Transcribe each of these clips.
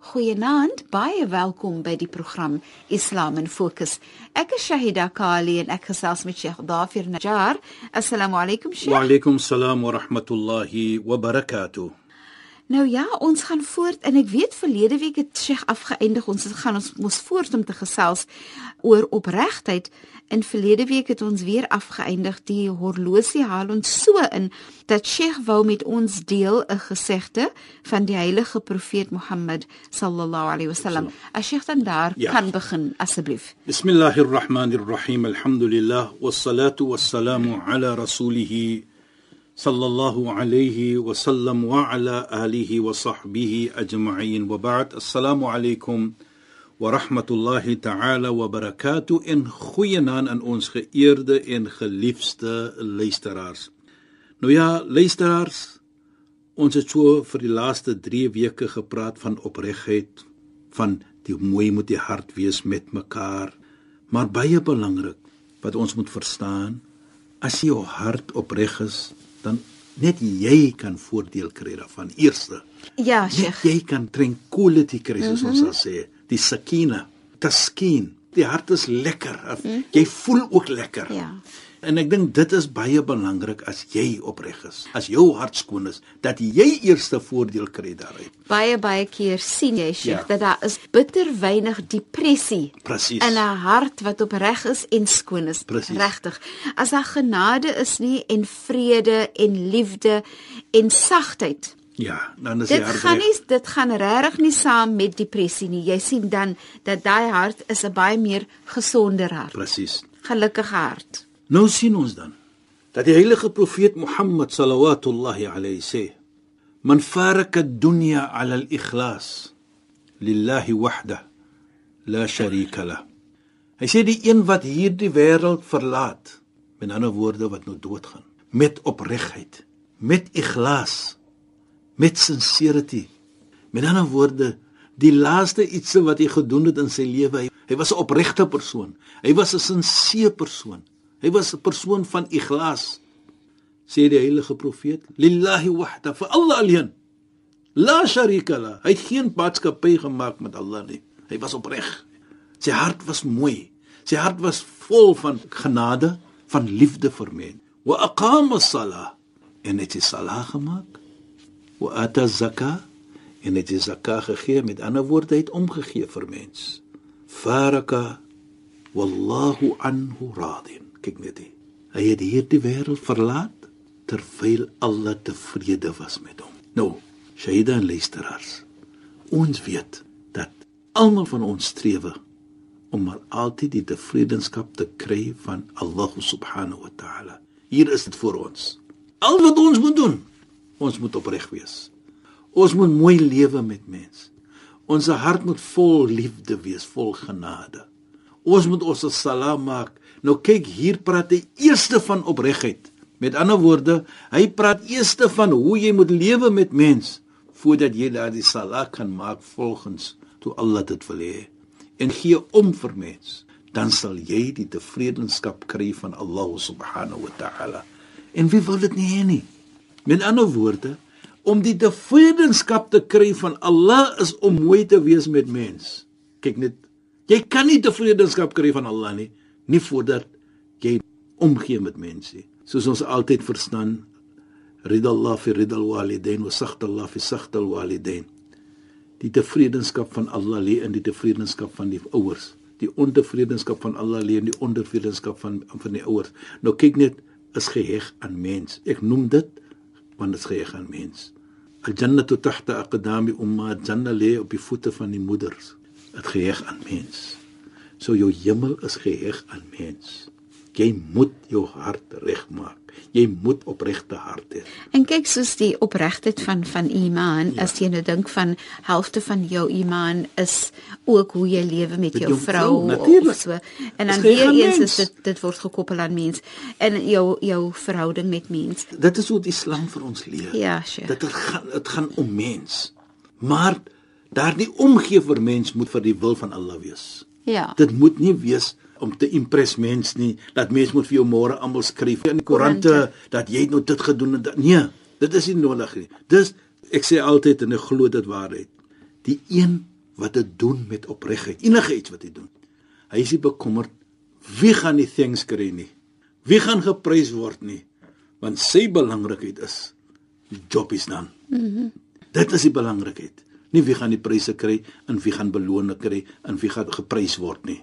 Goeienaand, baie welkom by die program Islam in Fokus. Ek is Shahida Kali en ek gesels met Sheikh Dafir Najjar. Assalamu alaykum Sheikh. Wa alaykum salaam wa rahmatullahi wa barakatuh. Nou ja, ons gaan voort en ek weet verlede week het Sheikh afgeëindig. Ons gaan ons mos voort om te gesels oor opregtheid. In verlede week het ons weer afgeëindig die horlosie haal ons so in dat Sheikh wou met ons deel 'n gesegde van die heilige profeet Mohammed sallallahu alaihi wasallam. As Sheikh dan daar ja. kan begin asseblief. Bismillahirrahmanirrahim. Alhamdulillah wassalatu wassalamu ala rasulih sallallahu alayhi wa sallam wa ala alihi wa sahbihi ajma'in wa ba'd. Assalamu alaykum wa rahmatullahi ta'ala wa barakatuh in goeienaand aan ons geëerde en geliefde luisteraars. Nou ja, luisteraars, ons het so vir die laaste 3 weke gepraat van opregtheid, van die mooi moet die hart wees met mekaar, maar baie belangrik wat ons moet verstaan, as jou hart opreg is, dan net jy kan voordeel kry daarvan. Eerste. Ja, Sheikh. Jy kan tranquility kry soos mm -hmm. ons sal sê die sakina, taskin. Die hart is lekker. Mm. Jy voel ook lekker. Ja. En ek dink dit is baie belangrik as jy opreg is, as jou hart skoon is, dat jy eerste voordeel kry daaruit. Baie baie keer sien jy Sheikh ja. dat daar is bitter weinig depressie Precies. in 'n hart wat opreg is en skoon is. Regtig. As daar genade is nie en vrede en liefde en sagtheid Ja, dan is dit gaan nie dit gaan regtig nie saam met depressie nie. Jy sien dan dat daai hart is 'n baie meer gesonder hart. Presies. Gelukkige hart. Nou sien ons dan dat die heilige profeet Mohammed sallallahu alayhi sê: "Man faraka ad-dunya 'ala al-ikhlas lillahi wahda la sharika la." Hy sê die een wat hierdie wêreld verlaat, met ander woorde wat nou doodgaan, met opregtheid, met ikhlas met sincerity. Met ander woorde, die laaste iets wat hy gedoen het in sy lewe, hy, hy was 'n opregte persoon. Hy was 'n sinseer persoon. Hy was 'n persoon van ikhlas. Sê die heilige profeet, lillahi wahda, vir Allah alleen. La sharika la. Hy het geen maatskappy gemaak met Allah nie. Hy was opreg. Sy hart was mooi. Sy hart was vol van genade, van liefde vir men. Wa aqama as-salah. En het hy salah gemaak? Wa ata zakka? En het die zakka gegee? Met ander woorde het omgegee vir mens. Faraka wallahu anhu radin kyk net die hy het hierdie wêreld verlaat terwyl Allah tevrede was met hom. Nou shahida en luisteraars ons weet dat almal van ons strewe om maar altyd die tevredenskap te kry van Allah subhanahu wa ta'ala. Hier is dit vir ons. Al wat ons moet doen Ons moet opreg wees. Ons moet mooi lewe met mense. Ons hart moet vol liefde wees, vol genade. Ons moet ons salaam maak. Nou kyk, hier praat hy eerste van opregheid. Met ander woorde, hy praat eerste van hoe jy moet lewe met mense voordat jy daardie salaam kan maak volgens toe Allah dit wil hê. En gee om vir mense, dan sal jy die tevredenskap kry van Allah subhanahu wa ta'ala. En wie wil dit nie hê nie? Met ander woorde, om die tevredenskap te kry van Allah is om mooi te wees met mens. Kyk net, jy kan nie tevredenskap kry van Allah nie, nie voordat jy omgee met mense. Soos ons altyd verstaan, ridallah fi ridal walidain wa sakhtallah fi sakhtal walidain. Die tevredenskap van Allah lê in die tevredenskap van die ouers. Die ontevredenskap van Allah lê in die ontevredenskap van van die ouers. Nou kyk net, is geheg aan mens. Ek noem dit want dit gee gaan mens. Al-jannatu tahta aqdami umma, janna lê op die voete van die moeders. Dit geheg aan mens. So jou hemel is geheg aan mens. Jy moet jou hart regmaak. Jy moet opregte hart hê. En kyk soos die opregtheid van van iman, ja. as jy nou dink van helfte van jou iman is ook hoe jy lewe met, met jou, jou vrou, vrou of so. En dan weer eens is dit dit word gekoppel aan mens en jou jou verhouding met mens. Dit is hoe die Islam vir ons leer. Ja, sure. Dit gaan dit gaan om mens. Maar daardie omgee vir mens moet vir die wil van Allah wees. Ja. Dit moet nie wees om te impress mens nie dat mens moet vir jou môre almal skryf in die koerante dat jy het nou dit gedoen en dat nee dit is nie nodig nie. Dis ek sê altyd en ek glo dit waarheid die een wat dit doen met opregtheid enige iets wat hy doen hy is nie bekommerd wie gaan die things kry nie wie gaan geprys word nie want sy belangrikheid is die job is dan. Mm -hmm. dit is die belangrikheid nie wie gaan die pryse kry en wie gaan beloning kry en wie gaan geprys word nie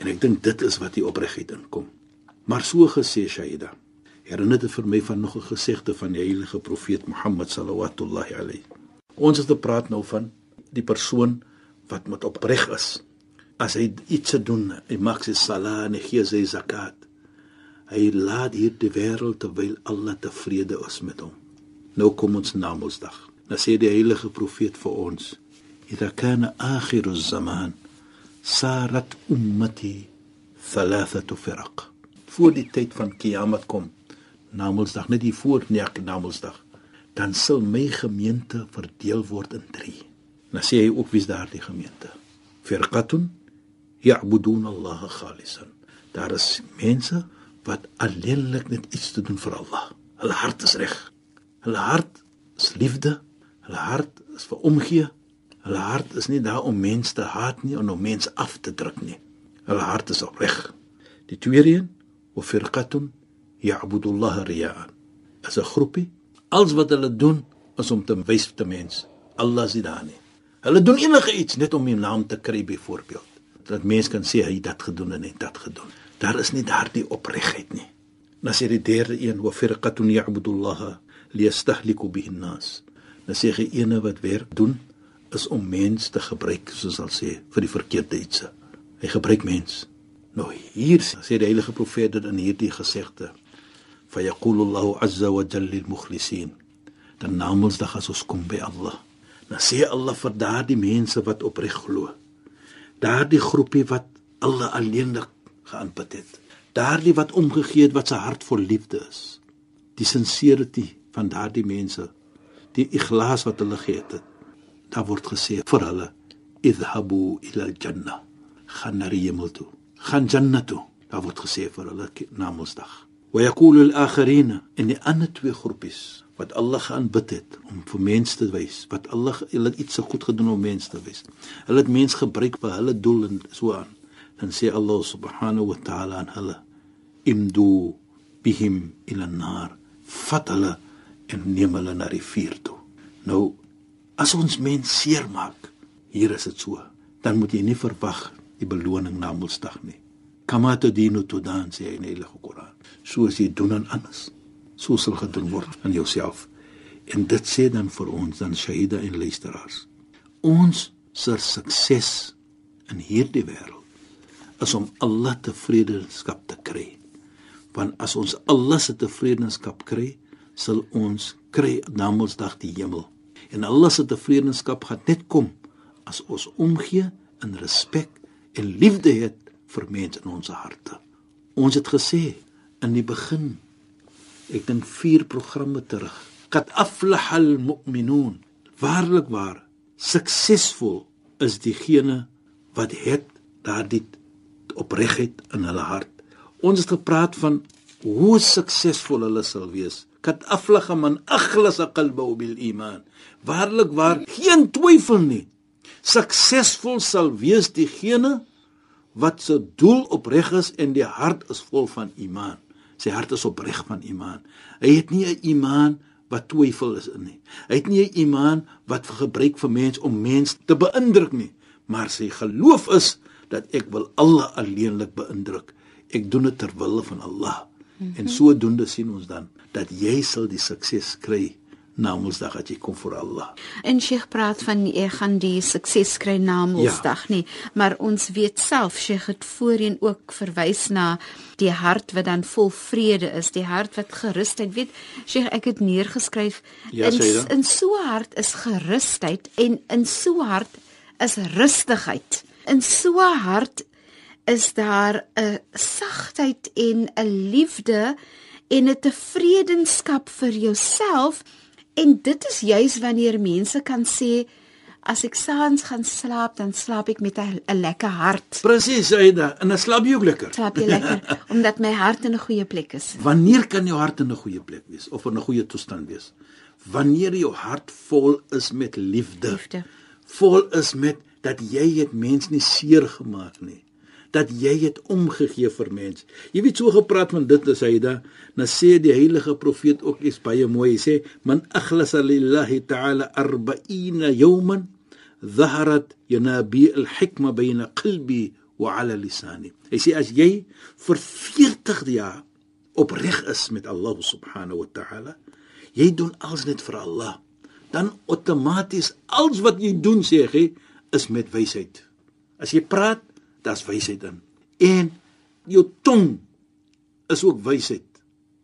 En ek dink dit is wat die opregtheid inkom. Maar so gesê Shaida, herinner dit vir my van nog 'n gesegde van die heilige profeet Mohammed sallallahu alayhi. Ons het gepraat nou van die persoon wat moet opreg is. As hy iets doen, hy maak sy salat en hy gee sy zakat. Hy laat hier die wêreld terwyl Allah tevrede is met hom. Nou kom ons na Mondsdag. Dan sê die heilige profeet vir ons: "Idha kana akhiru zaman" sarat ummati thalathatu firaq voor die tyd van kiamat kom namelsdag net die voor nie namelsdag dan sal my gemeente verdeel word in 3 dan sê hy ook wie's daardie gemeente. Firqatun ya'budun Allah khalisan. Daar is mense wat alleenlik net iets te doen vir Allah. Hulle hart is reg. Hulle hart is liefde. Hulle hart is vir omgee Hulle hart is nie daar om mense te haat nie en om mense af te druk nie. Hulle hart is opreg. Die tweede een, wa firqatun ya'budu Allah riya'a. As 'n groepie, alles wat hulle doen is om te wys te mense Allah is daar nie. Hulle doen enige iets net om 'n naam te kry byvoorbeeld. Dat mense kan sê hy dit gedoen en hy dit gedoen. Daar is nie daardie opregtheid nie. Dan sê die derde een, wa firqatun ya'budu Allah liyastahliku bihi an-nas. Dan sê hy ene wat werk doen is om mens te gebruik soos al sê vir die verkeerde iets. Hy gebruik mens. Nou hier sê die heilige profeet dit in hierdie gesegde. Fa yaqulu Allahu azza wa jalla lil mukhlisin. Dan namens dag as ons kom by Allah. Dan sê Allah vir daardie mense wat opreg glo. Daardie groepie wat Allah alleenlik geaanbid het. Daardie wat omgegee het wat sy hart vol liefde is. Die sincerity van daardie mense. Die ikhlas wat hulle gehad het daar word gesê vir hulle idhabu ila al-janna gaan na die hemel toe. Gaan jannatu daar word gesê vir hulle na Mondsdag wa yaqulu al-akharin in die ander twee groepies wat Allah geaanbid het om vir mense te wys wat Allah hulle iets so goed gedoen om mense te wys. Hulle het mense gebruik vir hulle doel en so aan. Dan sê Allah subhanahu wa ta'ala aan hulle imdu bihim ila an-nar fat hulle en neem hulle na die vuur toe. Nou As ons mens seermaak, hier is dit so, dan moet jy nie verwag die beloning na Mondsdag nie. Kama to dinu to dan sê in die Heilige Koran. So as jy doen aan anders, so sal gedoen word aan jouself. En dit sê dan vir ons dan shahida en luisteraars. Ons se sukses in hierdie wêreld is om Allah tevredenskap te kry. Want as ons Allah se tevredenskap kry, sal ons kry na Mondsdag die hemel en Allah se tevredenskap gaan net kom as ons omgee in respek en liefde het vir mense in ons harte. Ons het gesê in die begin ek dink vier programme terug, qad aflahal mu'minun. Waarlik waar, suksesvol is diegene wat het daardie opregtheid in hulle hart. Ons het gepraat van hoe suksesvol hulle sal wees kat aflaga man akhlasa qalbahu bil iman. Waarlik waar geen twyfel nie. Suksesvol sal wees diegene wat se doel opreg is en die hart is vol van iman. Sy hart is opreg van iman. Hy het nie 'n iman wat twyfel is in nie. Hy het nie 'n iman wat gebruik vir mens om mens te beïndruk nie. Maar sy geloof is dat ek wil Allah alleenlik beïndruk. Ek doen dit ter wille van Allah mm -hmm. en sodoende sien ons dan dat jy sal die sukses kry na Mondsdag as jy kom vir Allah. En Sheikh praat van jy gaan die sukses kry na Mondsdag Ja. nie, maar ons weet self Sheikh het voorheen ook verwys na die hart wat dan vol vrede is, die hart wat gerusheid. Weet Sheikh, ek het neergeskryf Ja, in in so hart is gerusheid en in so hart is rustigheid. In so hart is daar 'n sagtheid en 'n liefde en 'n tevredenskap vir jouself en dit is juis wanneer mense kan sê as ek saans gaan slaap dan slaap ek met 'n lekker hart. Presies, Aida, en dan slaap jy ook lekker. Slaap jy lekker omdat my hart in 'n goeie plek is. Wanneer kan jou hart in 'n goeie plek wees of in 'n goeie toestand wees? Wanneer jou hart vol is met liefde. Liefde. Vol is met dat jy het mens nie seer gemaak nie. Dat jy het omgegee vir mens. Jy weet so gepraat van dit is hy da. Nou sê die heilige profeet ook iets baie mooi. Sê man akhlasa lillahi ta'ala 40 yawman dhaharat yanabi al-hikma bayna qalbi wa 'ala lisani. Hy sê as jy vir 40 jaar opreg is met Allah subhanahu wa ta'ala, jy doen alles net vir Allah, dan outomaties alles wat jy doen sê hy is met wysheid. As jy praat, daar's wysheid in. En jou tong is ook wysheid.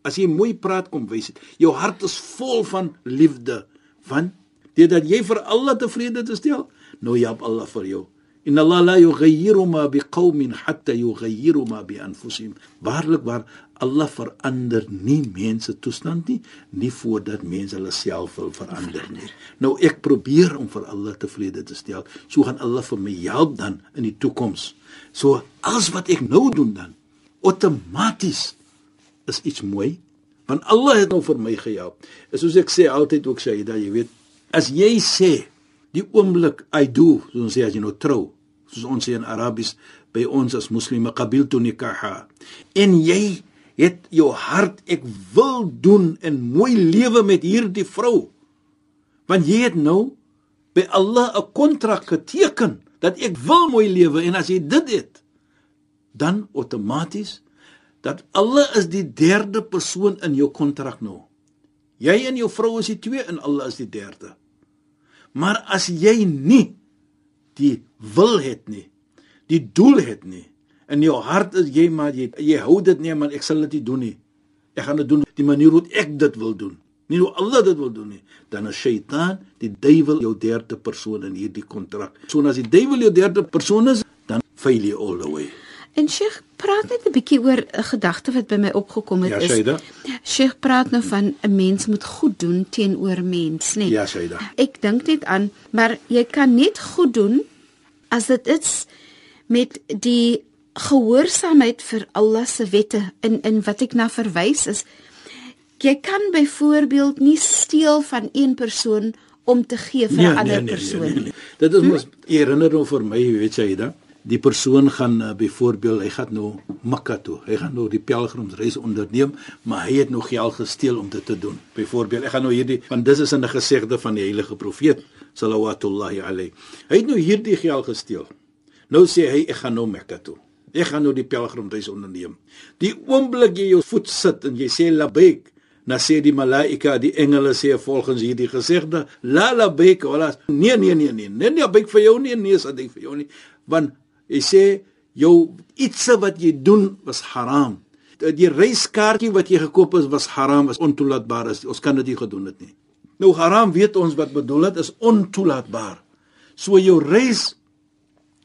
As jy mooi praat kom wysheid. Jou hart is vol van liefde, want deurdat jy vir Allah tevrede te stel, nou help Allah vir jou. Inna Allah la yughayyiru ma biqaumin hatta yughayyiru ma bi anfusihim. Waarlik waar Allah verander nie mense toestand nie, nie voordat mense hulle self wil verander nie. Nou ek probeer om vir Allah tevrede te stel. So gaan Allah vir my help dan in die toekoms. So alles wat ek nou doen dan outomaties is iets mooi want Allah het nou vir my gehelp. Is soos ek sê altyd ook sê dat jy weet as jy sê die oomblik I do, soos ons sê as jy nou trou, soos ons sê in Arabies by ons as moslime qabiltu nikaha. En jy het jou hart ek wil doen en mooi lewe met hierdie vrou. Want jy het nou by Allah 'n kontrak geteken dat ek wil mooi lewe en as jy dit het dan outomaties dat Allah is die derde persoon in jou kontrak nou. Jy en jou vrou is die twee en Allah is die derde. Maar as jy nie die wil het nie, die doel het nie, in jou hart is jy maar jy jy hou dit nie man ek sal dit nie doen nie. Ek gaan dit doen die manier hoe ek dit wil doen. Nie hoe Allah dit wil doen nie. Dan is Shaitaan, die duiwel jou derde persoon in hierdie kontrak. So as die duiwel jou derde persoon is, dan fail you all the way. En Sheikh praat net 'n bietjie oor 'n gedagte wat by my opgekom het Ja, is. Shaida. Sheikh praat nou van 'n mens moet goed doen teenoor mens, nee. Ja, Shaida. Ek dink net aan, maar jy kan net goed doen as dit is met die gehoorsaamheid vir Allah se wette in in wat ek na verwys is. Jy kan byvoorbeeld nie steel van een persoon om te gee vir 'n ander persoon. Dit is mos jy herinner nou vir my, weet jy dit? Die persoon gaan uh, byvoorbeeld, hy gaan nou Mekka toe. Hy gaan nou die pelgrimsreis onderneem, maar hy het nog geld gesteel om dit te doen. Byvoorbeeld, ek gaan nou hierdie want dis is in 'n gesegde van die heilige profeet sallallahu alayhi. Hy het nou hierdie geld gesteel. Nou sê hy ek gaan nou Mekka toe. Ek gaan nou die pelgrimsreis onderneem. Die oomblik jy jou voet sit en jy sê labbaik, dan sê die malaika, die engele sê volgens hierdie gesegde, la labbaik wala nee nee nee nee. Nee nee labbaik vir jou nie, nee sadik vir jou nie. Want hy sê jou iets wat jy doen was haram. Die reiskaartjie wat jy gekoop het was haram, was ontoelaatbaar. Is. Ons kan dit nie gedoen het nie. Nou haram weet ons wat bedoel dit is ontoelaatbaar. So jou reis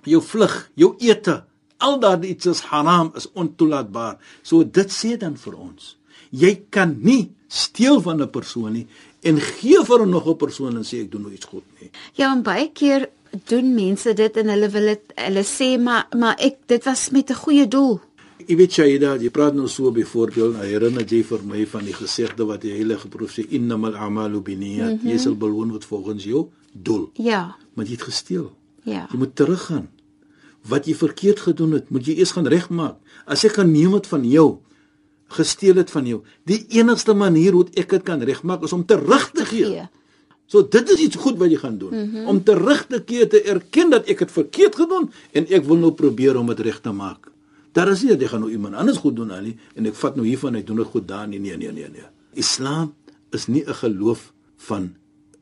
jou vlug, jou ete, al daardie iets is haram, is ontoelaatbaar. So dit sê dan vir ons, jy kan nie steel van 'n persoon nie en gee vir 'n nog 'n persoon en sê ek doen nou iets goed nie. Ja, en baie keer doen mense dit en hulle wil dit hulle sê maar maar ek dit was met 'n goeie doel. Jy weet Shaida, jy praat nou so byvoorbeeld, nou herinner jy vir my van die gesegde wat die heilige profeet sê innamal a'malu binniyat. Mm -hmm. Jy sal beloon word volgens jou doel. Ja. Maar jy het gesteel. Ja. Jy moet teruggaan. Wat jy verkeerd gedoen het, moet jy eers gaan regmaak. As ek gaan neem dit van jou, gesteel het van jou, die enigste manier hoe ek dit kan regmaak is om terug te gee. Ja. So dit is iets goed wat jy gaan doen. Mm -hmm. Om terug te keer te erken dat ek het verkeerd gedoen en ek wil nou probeer om dit reg te maak. Daar is nie dat jy gaan nou iemand anders goed doen nie en ek vat nou hiervan ek doen dit goed daar nie. Nee nee nee nee. Islam is nie 'n geloof van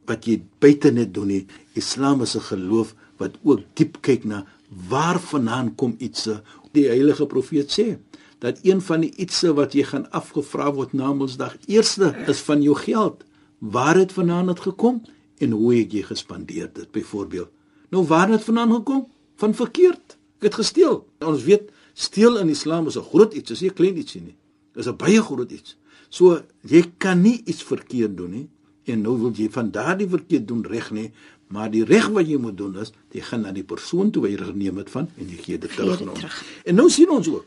wat jy buite net doen nie. Islam is 'n geloof wat ook diep kyk na waar vandaan kom iets. Die heilige profeet sê dat een van die ietsse wat jy gaan afgevra word na Mondsdag eerste is van jou geld. Waar het vandaan dit gekom en hoe het jy gespandeer dit byvoorbeeld? Nou waar het vandaan gekom? Van verkeerd. Ek het gesteel. Ons weet steel in Islam is 'n groot iets, is nie 'n klein ietsie nie. Dis 'n baie groot iets. So jy kan nie iets verkeerd doen nie en nou wil jy van daardie verkeerd doen reg nie, maar die reg wat jy moet doen is jy gaan na die persoon toe waar jy geneem het van en jy gee dit terug aan hom. En nou sien ons ook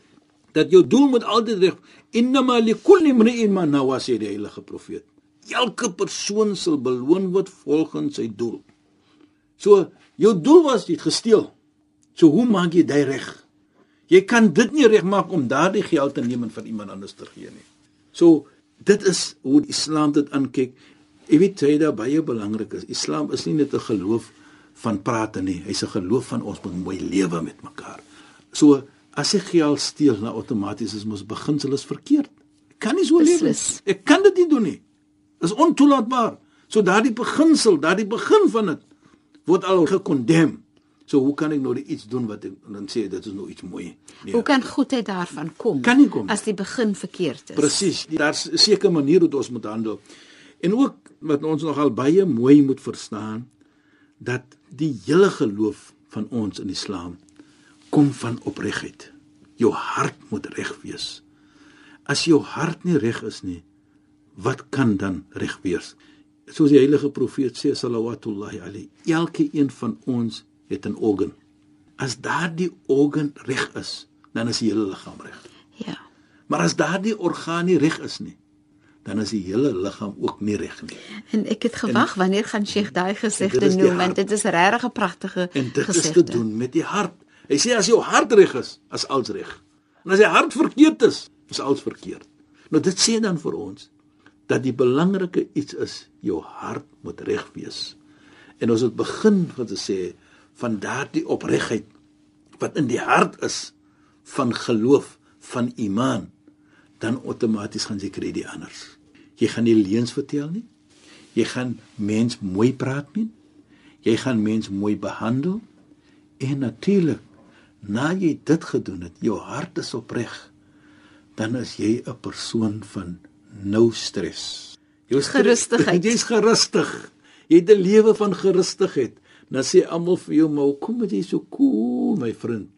dat jou doel moet altyd reg innama likulli imri'in ma nawa sê die heilige profeet. Elke persoon sal beloon word volgens sy doel. So jou doel was jy gesteel. So hoe maak jy dit reg? Jy kan dit nie regmaak om daardie geld te neem en vir iemand anders te gee nie. So dit is hoe Islam dit aankyk. Jy weet jy daar baie belangrik is. Islam is nie net 'n geloof van praat nie. Hy's 'n geloof van ons moet mooi lewe met mekaar. So as ek geld steel, nou outomaties is mos beginsel is verkeerd. Ek kan nie so lewe nie. Ek kan dit nie doen nie. Dit is ontoelaatbaar. So daardie beginsel, daardie begin van dit word al gekondem. So hoe kan ek nou iets doen wat ek dan sê dit is nou iets mooi? Nee. Hoe kan goedheid daarvan kom? Kan nie kom as die begin verkeerd is. Presies. Daar's 'n sekere manier hoe ons moet handel. En ook wat ons nogal baie mooi moet verstaan dat die hele geloof van ons in Islam kom van opregtheid. Jou hart moet reg wees. As jou hart nie reg is nie, wat kan dan reg wees? Soos die heilige profeet sê sallallahu alayhi, elke een van ons het 'n organ. As daardie organ reg is, dan is die hele liggaam reg. Ja. Maar as daardie orgaan nie reg is nie, dan is die hele liggaam ook nie reg nie. En ek het gewag wanneer gaan Sheikh daai gesegde noem want dit is regtig 'n pragtige gesegde. En dit gesegde. is te doen met die hart. Hy sê as jou hart reg is, as alles reg. En as jy hart verkeerd is, is alles verkeerd. Nou dit sê dan vir ons dat die belangrike iets is jou hart moet reg wees. En ons het begin van te sê van daardie opregtheid wat in die hart is van geloof, van iman, dan outomaties gaan jy kry die anders. Jy gaan nie leuns vertel nie. Jy gaan mens mooi praat nie. Jy gaan mens mooi behandel. En natuurlik na jy dit gedoen het, jou hart is opreg, dan is jy 'n persoon van nou stres. Jy is gerustigheid. Jy's gerustig. Jy het 'n lewe van gerustigheid. Dan sê almal vir jou, "Maar hoekom het jy so cool, my vriend?"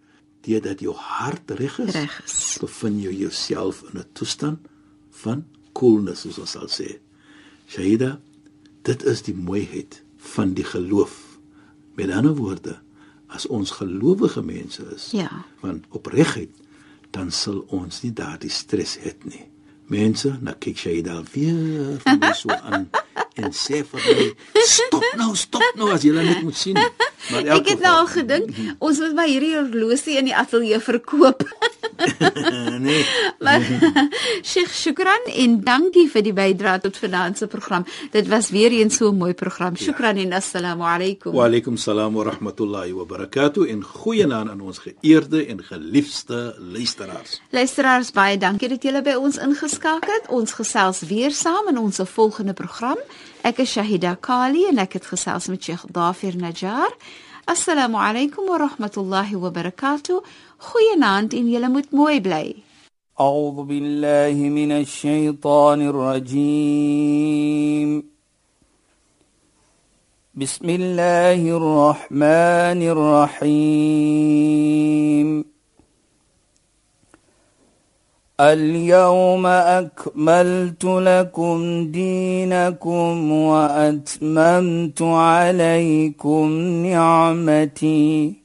Dit dat jou hart reg is. Reg is. Bevind jy jouself in 'n toestand van koelnis, soos ons sal sê. Shaida, dit is die mooiheid van die geloof. Met ander woorde, as ons gelowige mense is, ja. van opregtheid, dan sal ons nie daardie stres hê nie. Mense, nou kyk jy daar weer van my so aan en sê vir my, stop nou, stop nou as jy net moet sien. Maar ek het nou al gedink, ons moet maar hierdie horlosie in die ateljee verkoop. nee. Maar Sheikh Shukran en dankie vir die bydrae tot vanaand se program. Dit was weer eens so 'n mooi program. Shukran ja. en assalamu alaykum. Wa alaykum salaam wa rahmatullahi wa barakatuh en goeienaand aan ons geëerde en geliefde luisteraars. Luisteraars, baie dankie dat julle by ons ingeskakel het. Ons gesels weer saam in ons volgende program. Ek is Shahida Kali en ek het gesels met Sheikh Dafir Najjar. Assalamu alaykum wa rahmatullahi wa barakatuh. Goeienaand en julle moet mooi bly. أعوذ بالله من الشيطان الرجيم بسم الله الرحمن الرحيم اليوم اكملت لكم دينكم واتممت عليكم نعمتي